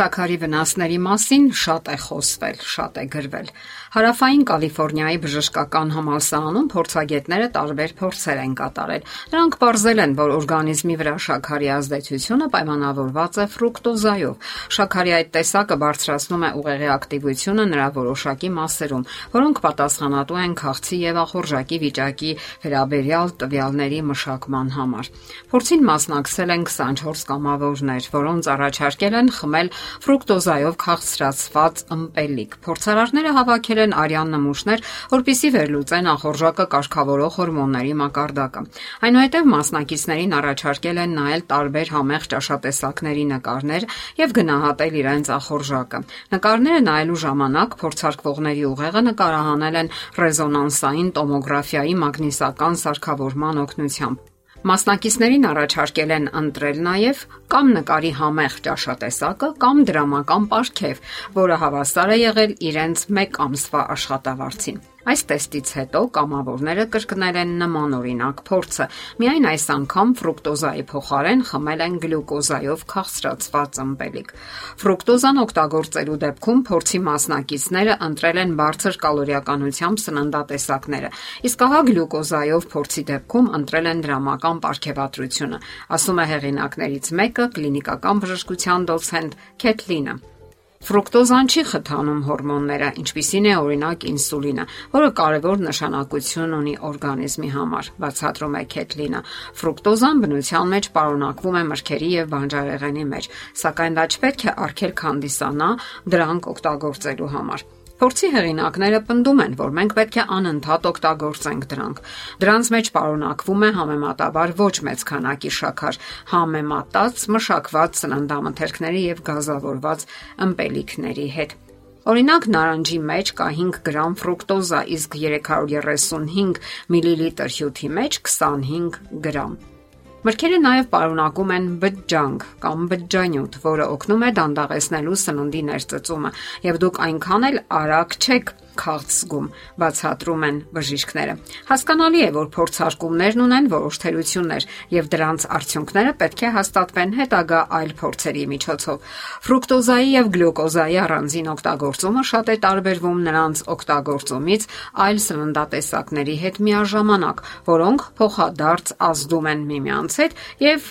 Շաքարի վնասների մասին շատ է խոսվել, շատ է գրվել։ Հարավային Կալիֆոռնիայի բժշկական համալսարանում փորձագետները տարբեր փորձեր են կատարել։ Նրանք ողրզել են, որ օրգանիզմի վրա շաքարի ազդեցությունը պայմանավորված է ֆրուկտոզայով։ Շաքարի այդ տեսակը բարձրացնում է ուղեղի ակտիվությունը նրա որոշակի մասերում, որոնք պատասխանատու են քաղցի եւ ախորժակի վիճակի վերաբերյալ տվյալների մշակման համար։ Փորձին մասնակցել են 24 կամավորներ, որոնց առաջարկել են խմել ֆրուկտոզայով քաղցրացված ըմպելիք։ Փորձարարները հավաքել են արյան նմուշներ, որpիսի վերլուծեն ախորժակը կարգավորող հորմոնների մակարդակը։ Այնուհետև մասնակիցներին առաջարկել են նայել տարբեր համեղ ճաշատեսակների նկարներ եւ գնահատել իրենց ախորժակը։ Նկարները նայելու ժամանակ փորձարկվողների ուղեղը նկարահանել են ռեզոնանսային տոմոգրաֆիայի մագնիսական սարքավորման օգնությամբ։ Մասնակիցներին առաջարկել են ընտրել նաև կամ նկարի համեղ ճաշատեսակը կամ դրամական պարգև, որը հավասար է եղել իրենց 1 ամսվա աշխատավարձին։ Այս տեստից հետո կամավորները կրկնել են նմանօրինակ փորձը։ Միայն այս անգամ ֆրուկտոզայի փոխարեն խմել են գլյուկոզայով քաղցրացված ըմպելիք։ Ֆրուկտոզան օգտագործելու դեպքում փորձի մասնակիցները ընտրել են բարձր կալորիականությամբ սննդատեսակները, իսկ ահա գլյուկոզայով փորձի դեպքում ընտրել են դրամական ապարքեվատրությունը, ասում է հեղինակներից մեկը կլինիկական բժշկության դոցենտ Քեթլինը։ Ֆրուկտոզան չի խթանում հորմոնները, ինչպիսին է օրինակ ինսուլինը, որը կարևոր նշանակություն ունի օրգանիզմի համար, բացատրում է Քեթլինը։ Ֆրուկտոզան բնության մեջ պարունակվում է մրգերի եւ բանջարեղենի մեջ, սակայն դա չպետք է արգելք հանդիսանա դրանք օգտագործելու համար։ Փորձի հեղինակները պնդում են, որ մենք պետք է անընդհատ օգտագործենք դրանք։ Դրանց մեջ պարունակվում է համեմատաբար ոչ մեծ քանակի շաքար, համեմատած մշակված սննդամթերքների եւ գազավորված ըմպելիքների հետ։ Օրինակ նարանջի մեջ կա 5 գրամ ֆրուկտոզա, իսկ 335 մլ հյութի մեջ 25 գրամ։ Մրգերը նաև պարունակում են բջջանք կամ բջջանյութ, որը օգնում է դանդաղեցնելու սննդի ներծծումը, եւ դուք այնքան էլ արագ չեք քաղց զգում, բացատրում են բժիշկները։ Հասկանալի է, որ փորձարկումներն ունեն որոշ թերություններ եւ դրանց արդյունքները պետք է հաստատվեն հետագա այլ փորձերի միջոցով։ Ֆրուկտոզայի եւ գլյուկոզայի առանձին օգտագործումը շատ է տարբերվում նրանց օգտագործումից այլ սննդատեսակների հետ միաժամանակ, որոնք փոխադարձ ազդում են միմյանց հետ եւ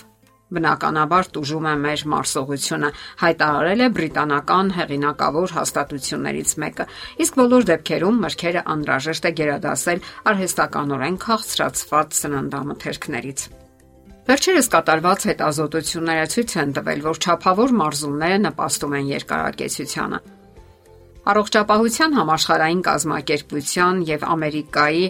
բնականաբար տուժում է մեր մարսողությունը, հայտարարել է բրիտանական հեղինակավոր հաստատություններից մեկը։ Իսկ բոլոր դեպքերում մրգերը անհրաժեշտ է գերադասել արհեստականորեն քաղցրացված սննդամթերքներից։ Վերջերս կատարված հետազոտությունները ցույց են տվել, որ ճափավոր մարզումները նպաստում են երկարակեցությանը։ Առողջապահության համաշխարհային կազմակերպության եւ Ամերիկայի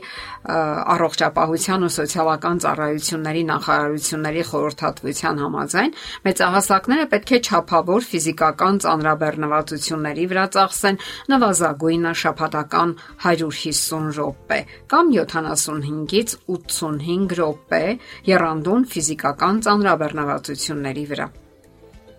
առողջապահության ու սոցիալական ծառայությունների նախարարությունների խորհրդատվության համաձայն մեծահասակները պետք է ճափավոր ֆիզիկական ծանրաբեռնվածությունների վրա ծախսեն նվազագույնը շաբաթական 150 րոպե կամ 75-ից 85 րոպե երանդուն ֆիզիկական ծանրաբեռնվածությունների վրա։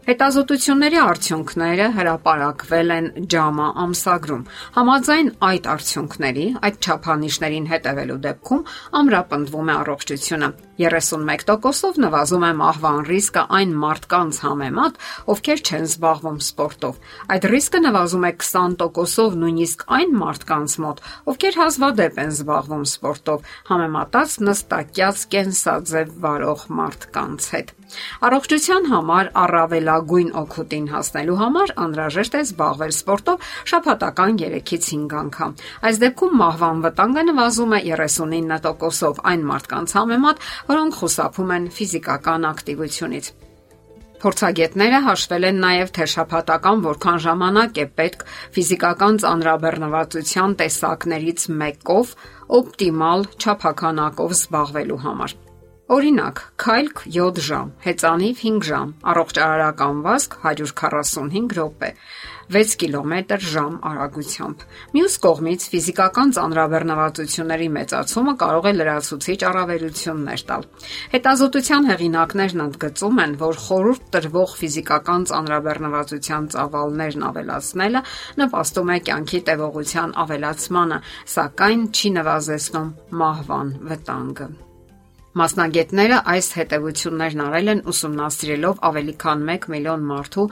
Հետազոտությունների արդյունքները հրապարակվել են JAMA ամսագրում։ Համաձայն այդ արդյունքների, այդ չափանիշներին հետևելու դեպքում ամրապնդվում է առողջությունը։ 31%-ով նվազում է մահվան ռիսկը այն մարդկանց համեմատ, ովքեր չեն զբաղվում սպորտով։ Այդ ռիսկը նվազում է 20%-ով նույնիսկ այն մարդկանց մոտ, ովքեր հազվադեպ են զբաղվում սպորտով, համեմատած նստակյաց կենսաձև վարող մարդկանց հետ։ Առողջության համար առավելագույն օգուտին հասնելու համար անհրաժեշտ է զբաղվել սպորտով շաբաթական 3-ից 5 անգամ։ Այս դեպքում մահվան վտանգը նվազում է 39%-ով այն մարդկանց համեմատ, որոնք խուսափում են ֆիզիկական ակտիվությունից։ Փորձագետները հաշվել են նաև թե շաբաթական որքան ժամանակ է պետք ֆիզիկական ծանրաբեռնվածության տեսակներից մեկով օպտիմալ չափականակով զբաղվելու համար։ Օրինակ, քայլք 7 ժամ, հեծանիվ 5 ժամ, առողջարարական վազք 145 րոպե, 6 կիլոմետր ժամ արագությամբ։ Մյուս կողմից ֆիզիկական ծանրաբեռնվածությունների մեծացումը կարող է լրացուցիչ առավելություններ տալ։ Հետազոտության հեղինակներն ընդգծում են, որ խորուրդ տրվող ֆիզիկական ծանրաբեռնվածության ծավալներն ավելացնելը նպաստում է կյանքի տևողության ավելացմանը, սակայն չի նվազեցնում մահվան վտանգը։ Մասնագետները այս հետևություններն արել են ուսումնասիրելով ավելի քան 1 միլիոն մարդու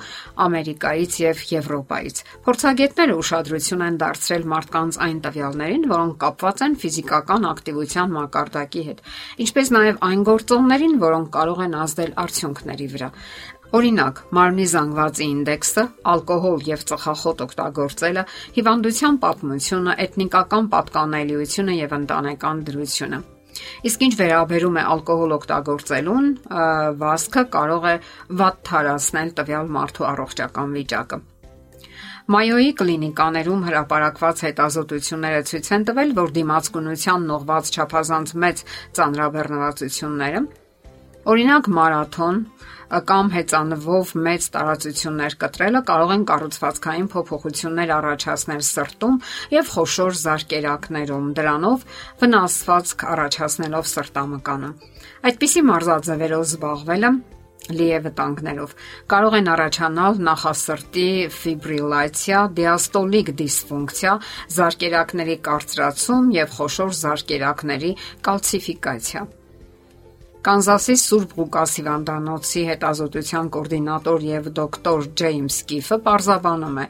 Ամերիկայից եւ Եվրոպայից։ Փորձագետները ուշադրություն են դարձրել մարդկանց այն տվյալներին, որոնք կապված են ֆիզիկական ակտիվության մակարդակի հետ, ինչպես նաեւ այն գործոններին, որոնք կարող են ազդել արդյունքների վրա։ Օրինակ, մարմնի զանգվածի ինդեքսը, ալկոհոլ եւ ծխախոտ օգտագործելը, հիվանդության պատմությունը, էթնիկական պատկանելիությունը եւ ընտանեկան դրությունը։ Իսկ ինչ վերաբերում է ալկոհոլ օգտագործելուն, վասկը կարող է վատ թարացնել տվյալ մարդու առողջական վիճակը։ Մայոյի կլինիկաներում հրապարակված հետազոտությունները ցույց են տվել, որ դիմացկունության նողված չափազանց մեծ ծանրաբեռնվածությունները, օրինակ մարաթոն, կամ հեծանվով մեծ տարածություններ կտրելը կարող են կառուցվածքային փոփոխություններ առաջացնել սրտում եւ խոշոր զարկերակներում, դրանով վնասվածք առաջացնելով սրտամկանը։ Այդպիսի մարզաձևերով զբաղվելը լի է վտանգներով։ Կարող են առաջանալ նախասրտի ֆիբրիլյացիա, դիաստոլիկ դիսֆունկցիա, զարկերակների կարծրացում եւ խոշոր զարկերակների կալցիֆիկացիա։ Կանզասի Սուրբ Ղուկաս Հիվանդանոցի հետազոտության կոորդինատոր եւ դոկտոր Ջեյմս Կիֆը պարզաբանում է.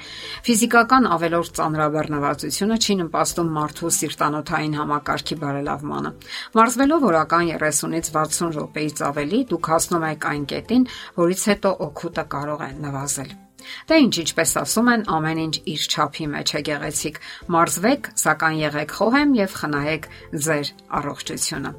ֆիզիկական ավելորդ ծանրաբեռնվածությունը չի նպաստում մարդու սիրտանոթային համակարգի բարելավմանը։ Մարզվելով օրական 30-ից 60 րոպեից ավելի դուք հասնում եք այն կետին, որից հետո օգուտը կարող է նվազել։ Դե ինչ, ինչպես ասում են, ամեն ինչ իր չափի մեջ է գեղեցիկ։ Մարզվեք, սակայն եղեք խոհեմ եւ խնայեք ձեր առողջությունը։